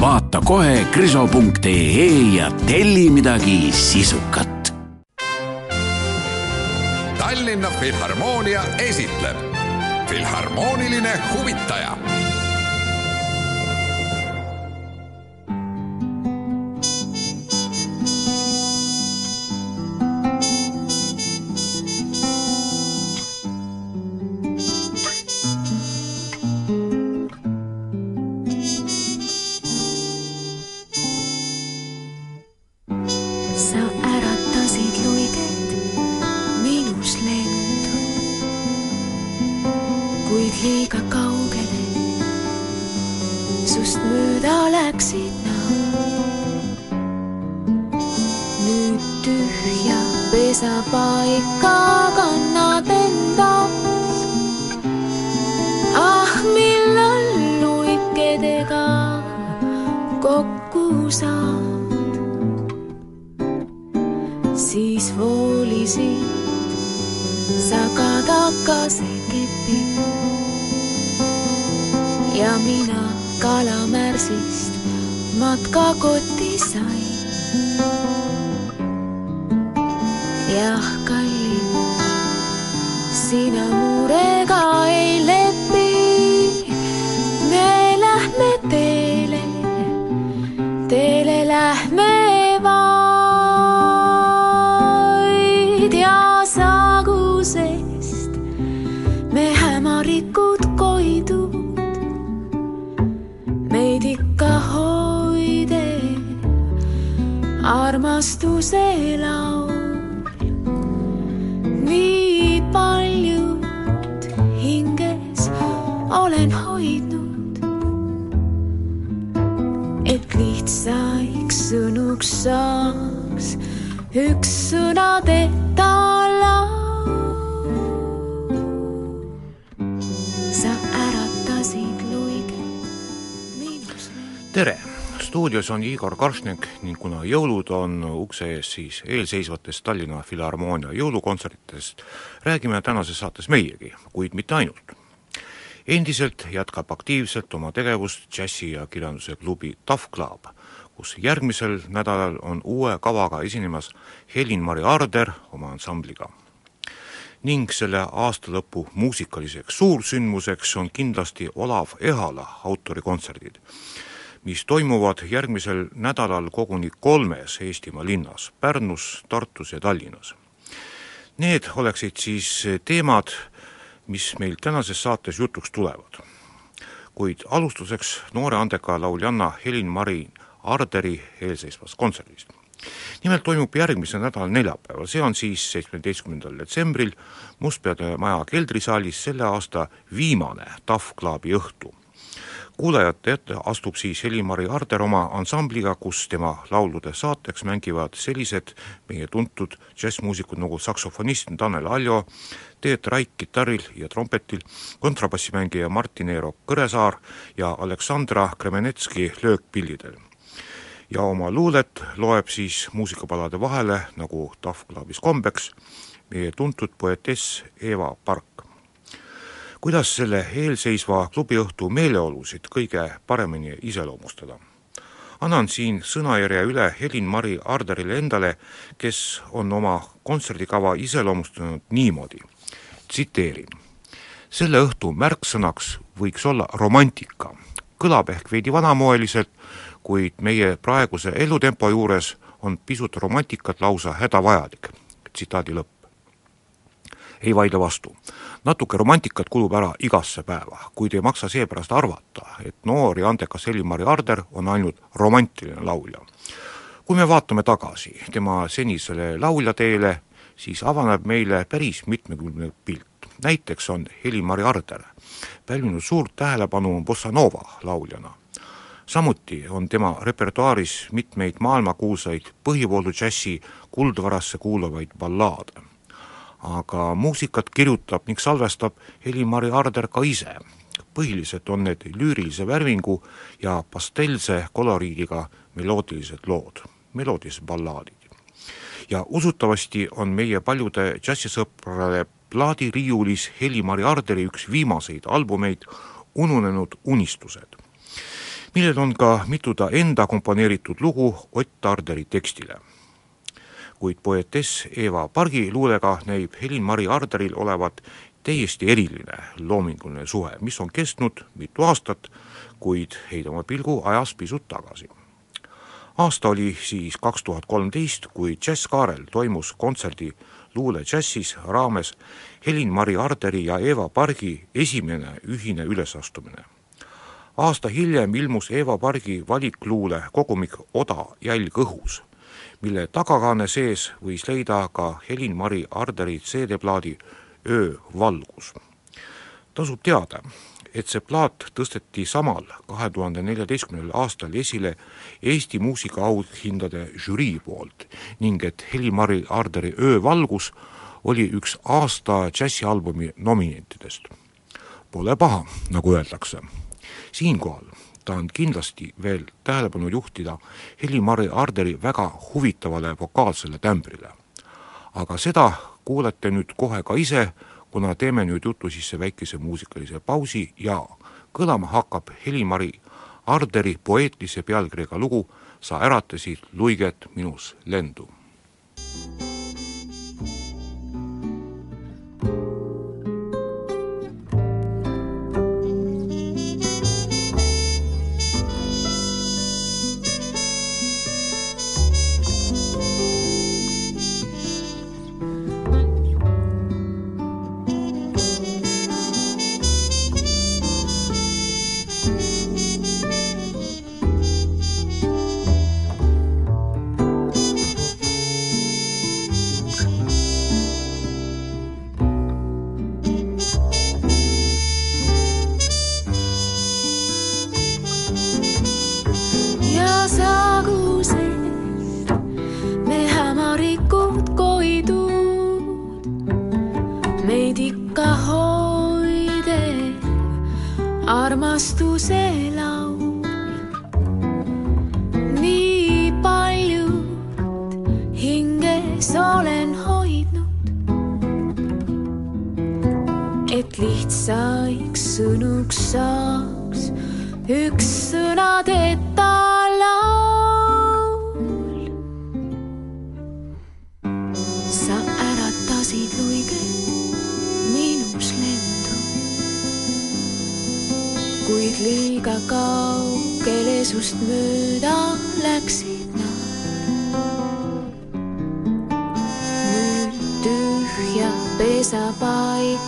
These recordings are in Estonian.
Vaata kohe kriso.ee ja telli midagi sisukat. Tallinna Filharmoonia esitleb Filharmooniline huvitaja nüüd tühja pesapaika kannad endas. ah, millal luikedega kokku saad, siis voolisid sa ka tagasi kipi ja mina kalamärtsist matkakotti sain jah, kallis, sina murega ei lepi. me lähme teele, teele lähme vaid ja sagusest me hämarikud koidud meid ikka hoide armastuse elab. Stuudios on Igor Karšnik ning kuna jõulud on ukse ees, siis eelseisvatest Tallinna Filharmoonia jõulukontsertidest räägime tänases saates meiegi, kuid mitte ainult. Endiselt jätkab aktiivselt oma tegevust džässi- ja kirjanduse klubi Tough Club, kus järgmisel nädalal on uue kavaga esinemas Helin-Mari Arder oma ansambliga ning selle aastalõpu muusikaliseks suursündmuseks on kindlasti Olav Ehala autorikontserdid mis toimuvad järgmisel nädalal koguni kolmes Eestimaa linnas, Pärnus, Tartus ja Tallinnas. Need oleksid siis teemad, mis meil tänases saates jutuks tulevad. kuid alustuseks noore andeka lauljanna Helin-Mari Arderi eelseisvast kontserdist. nimelt toimub järgmise nädala neljapäeval, see on siis seitsmeteistkümnendal detsembril Mustpeade Maja keldrisaalis selle aasta viimane TAF Clubi õhtu kuulajate ette astub siis Heli-Mari Arder oma ansambliga, kus tema laulude saateks mängivad sellised meie tuntud džässmuusikud nagu saksofonist Tanel Aljo, Teet Raik kitarril ja trompetil, kontrabassimängija Martin Eero Kõresaar ja Aleksandra Kremenetski löökpillidel. ja oma luulet loeb siis muusikapalade vahele, nagu Clubis kombeks, meie tuntud poetess Eva Park kuidas selle eelseisva klubiõhtu meeleolusid kõige paremini iseloomustada? annan siin sõnajärje üle Helin-Mari Arderile endale, kes on oma kontserdikava iseloomustanud niimoodi, tsiteerin. selle õhtu märksõnaks võiks olla romantika. kõlab ehk veidi vanamoeliselt, kuid meie praeguse elutempo juures on pisut romantikat lausa hädavajalik. tsitaadi lõpp. Ei vaidle vastu natuke romantikat kulub ära igasse päeva, kuid ei maksa seepärast arvata, et noor ja andekas Heli-Mari Arder on ainult romantiline laulja. kui me vaatame tagasi tema senisele lauljateele, siis avaneb meile päris mitmekülgne pilt. näiteks on Heli-Mari Arder pälvinud suurt tähelepanu bossa nova lauljana. samuti on tema repertuaaris mitmeid maailmakuulsaid põhivoolu džässi kuldvarasse kuuluvaid ballaade. Aga muusikat kirjutab ning salvestab Heli-Mari Arder ka ise. põhiliselt on need lüürilise värvingu ja pastellse koloriidiga meloodilised lood, meloodilised ballaadid. ja usutavasti on meie paljude džässisõprade plaadiriiulis Heli-Mari Arderi üks viimaseid albumeid Ununenud unistused, millel on ka mitu ta enda komponeeritud lugu Ott Arderi tekstile. Kuid poetess Eva Pargi luulega näib Helin-Mari Arderil olevat täiesti eriline loominguline suhe, mis on kestnud mitu aastat, kuid heidame pilgu ajas pisut tagasi aasta oli siis kaks tuhat kolmteist, kui Jazz Kaarel toimus kontserdi Luule džässis raames Helin-Mari Arderi ja Eva Pargi esimene ühine ülesastumine. aasta hiljem ilmus Eva Pargi valikluule kogumik Oda jälg õhus, mille tagakaane sees võis leida ka Helin-Mari Arderi CD-plaadi Öö valgus. tasub teada, et see plaat tõsteti samal kahe tuhande neljateistkümnendal aastal esile Eesti muusikaauhindade žürii poolt ning et Heli-Mari Arderi Öövalgus oli üks aasta džässialbumi nominentidest. Pole paha, nagu öeldakse. siinkohal tahan kindlasti veel tähelepanu juhtida Heli-Mari Arderi väga huvitavale vokaalsele tämbrile. aga seda kuulete nüüd kohe ka ise, kuna teeme nüüd jutu sisse väikese muusikalise pausi ja kõlama hakkab Heli-Mari Arderi poeetilise pealkirjaga lugu Sa äratasid luiget minus lendu. Armastuse laul. nii palju hinges olen hoidnud, et lihtsaiks sõnuks saaks üks sõnadeta laul. Liiga kaugele sust mööda läksid nad. nüüd tühja pesapaika kannad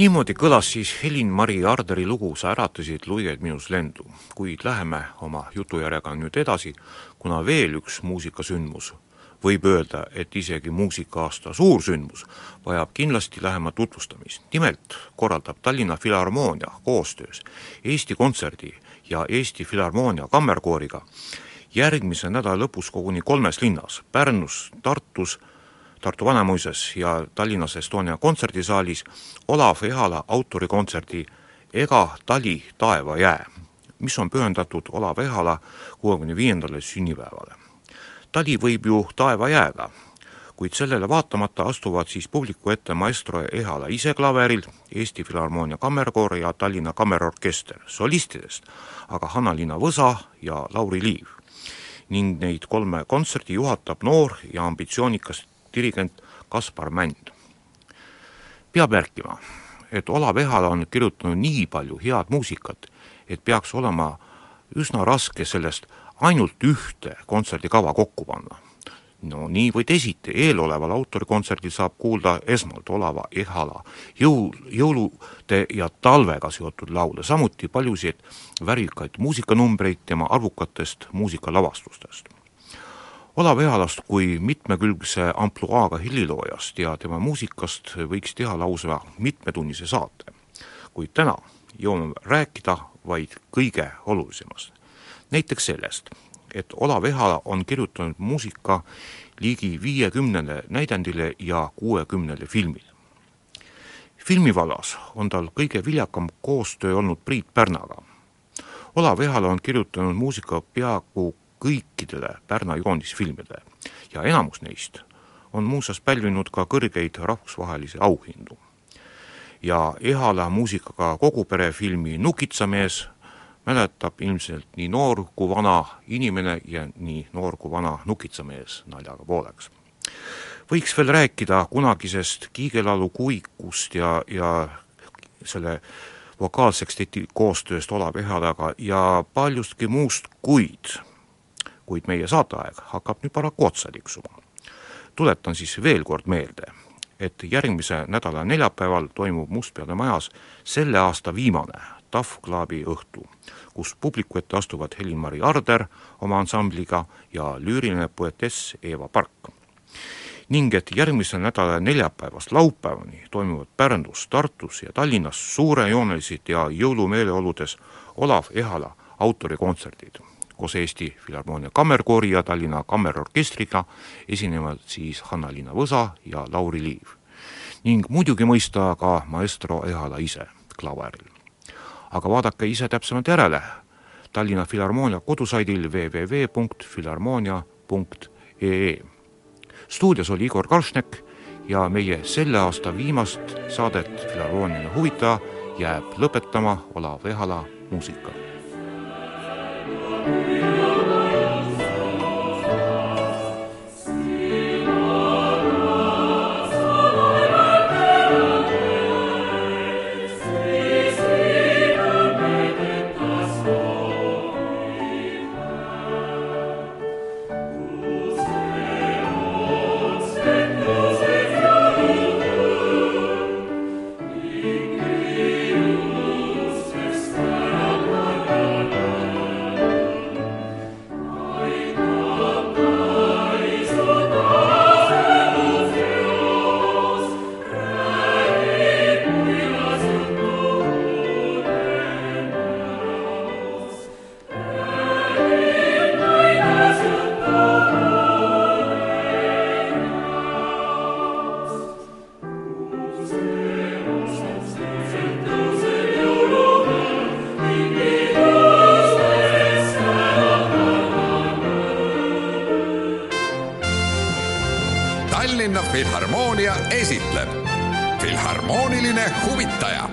niimoodi kõlas siis Helin-Mari Arderi lugu Sa äratasid luiged minus lendu, kuid läheme oma jutujärjega nüüd edasi, kuna veel üks muusikasündmus, võib öelda, et isegi muusika-aasta suursündmus, vajab kindlasti lähemat tutvustamist. nimelt korraldab Tallinna Filharmoonia koostöös Eesti Kontserdi ja Eesti Filharmoonia kammerkooriga järgmise nädala lõpus koguni kolmes linnas, Pärnus, Tartus, Tartu Vanemuises ja Tallinnas Estonia kontserdisaalis Olav Ehala autorikontserdi Ega tali taeva jää, mis on pühendatud Olav Ehala kuuekümne viiendale sünnipäevale. tali võib ju taeva jääda, kuid sellele vaatamata astuvad siis publiku ette maestro Ehala ise klaveril, Eesti Filharmoonia Kammerkoor ja Tallinna Kammerorkester. solistidest aga Hanna-Liina Võsa ja Lauri Liiv ning neid kolme kontserti juhatab noor ja ambitsioonikas dirigent Kaspar Mänd. peab märkima, et Olav Ehala on kirjutanud nii palju head muusikat, et peaks olema üsna raske sellest ainult ühte kontserdikava kokku panna. no nii või teisiti, eeloleval autorikontserdil saab kuulda esmalt Olava Ehala jõul, jõulude ja talvega seotud laule, samuti paljusid värvikaid muusikanumbreid tema arvukatest muusikalavastustest Olav Ehalast kui mitmekülgse ampluaaga heliloojast ja tema muusikast võiks teha lausa mitmetunnise saate. kuid täna jõuame rääkida vaid kõige olulisemast. näiteks sellest, et Olav Ehala on kirjutanud muusika ligi viiekümnele näidendile ja kuuekümnele filmile. filmivallas on tal kõige viljakam koostöö olnud Priit Pärnaga. Olav Ehala on kirjutanud muusika peaaegu kõikidele Pärna joonisfilmidele ja enamus neist on muuseas pälvinud ka kõrgeid rahvusvahelisi auhindu. ja Ehala muusikaga kogu pere filmi Nukitsamees mäletab ilmselt nii noor kui vana inimene ja nii noor kui vana nukitsamees naljaga pooleks. võiks veel rääkida kunagisest kiigelaulu kuikust ja, ja selle vokaalseksteti koostööst Olav Ehalaga ja paljustki muust, kuid kuid meie saateaeg hakkab nüüd paraku otsa tiksuma. tuletan siis veel kord meelde, et järgmise nädala neljapäeval toimub Mustpeade majas selle aasta viimane Tough Clubi õhtu, kus publiku ette astuvad Helin-Mari Arder oma ansambliga ja lüüriline poetess Eeva Park. ning et järgmise nädala neljapäevast laupäevani toimuvad Pärnus, Tartus ja Tallinnas suurejoonelised ja jõulumeeleoludes Olav Ehala autorikontserdid koos Eesti Filharmoonia Kammerkoori ja Tallinna Kammerorkestriga esinevad siis Hanna-Liina Võsa ja Lauri Liiv. ning muidugi mõista ka maestro Ehala ise klaveril. aga vaadake ise täpsemalt järele Tallinna Filharmoonia kodusaidil www.filharmoonia.ee. stuudios oli Igor Karšnek ja meie selle aasta viimast saadet Filharmooniline huvitaja jääb lõpetama Olav Ehala muusika Tallinna Filharmoonia esitleb Filharmooniline huvitaja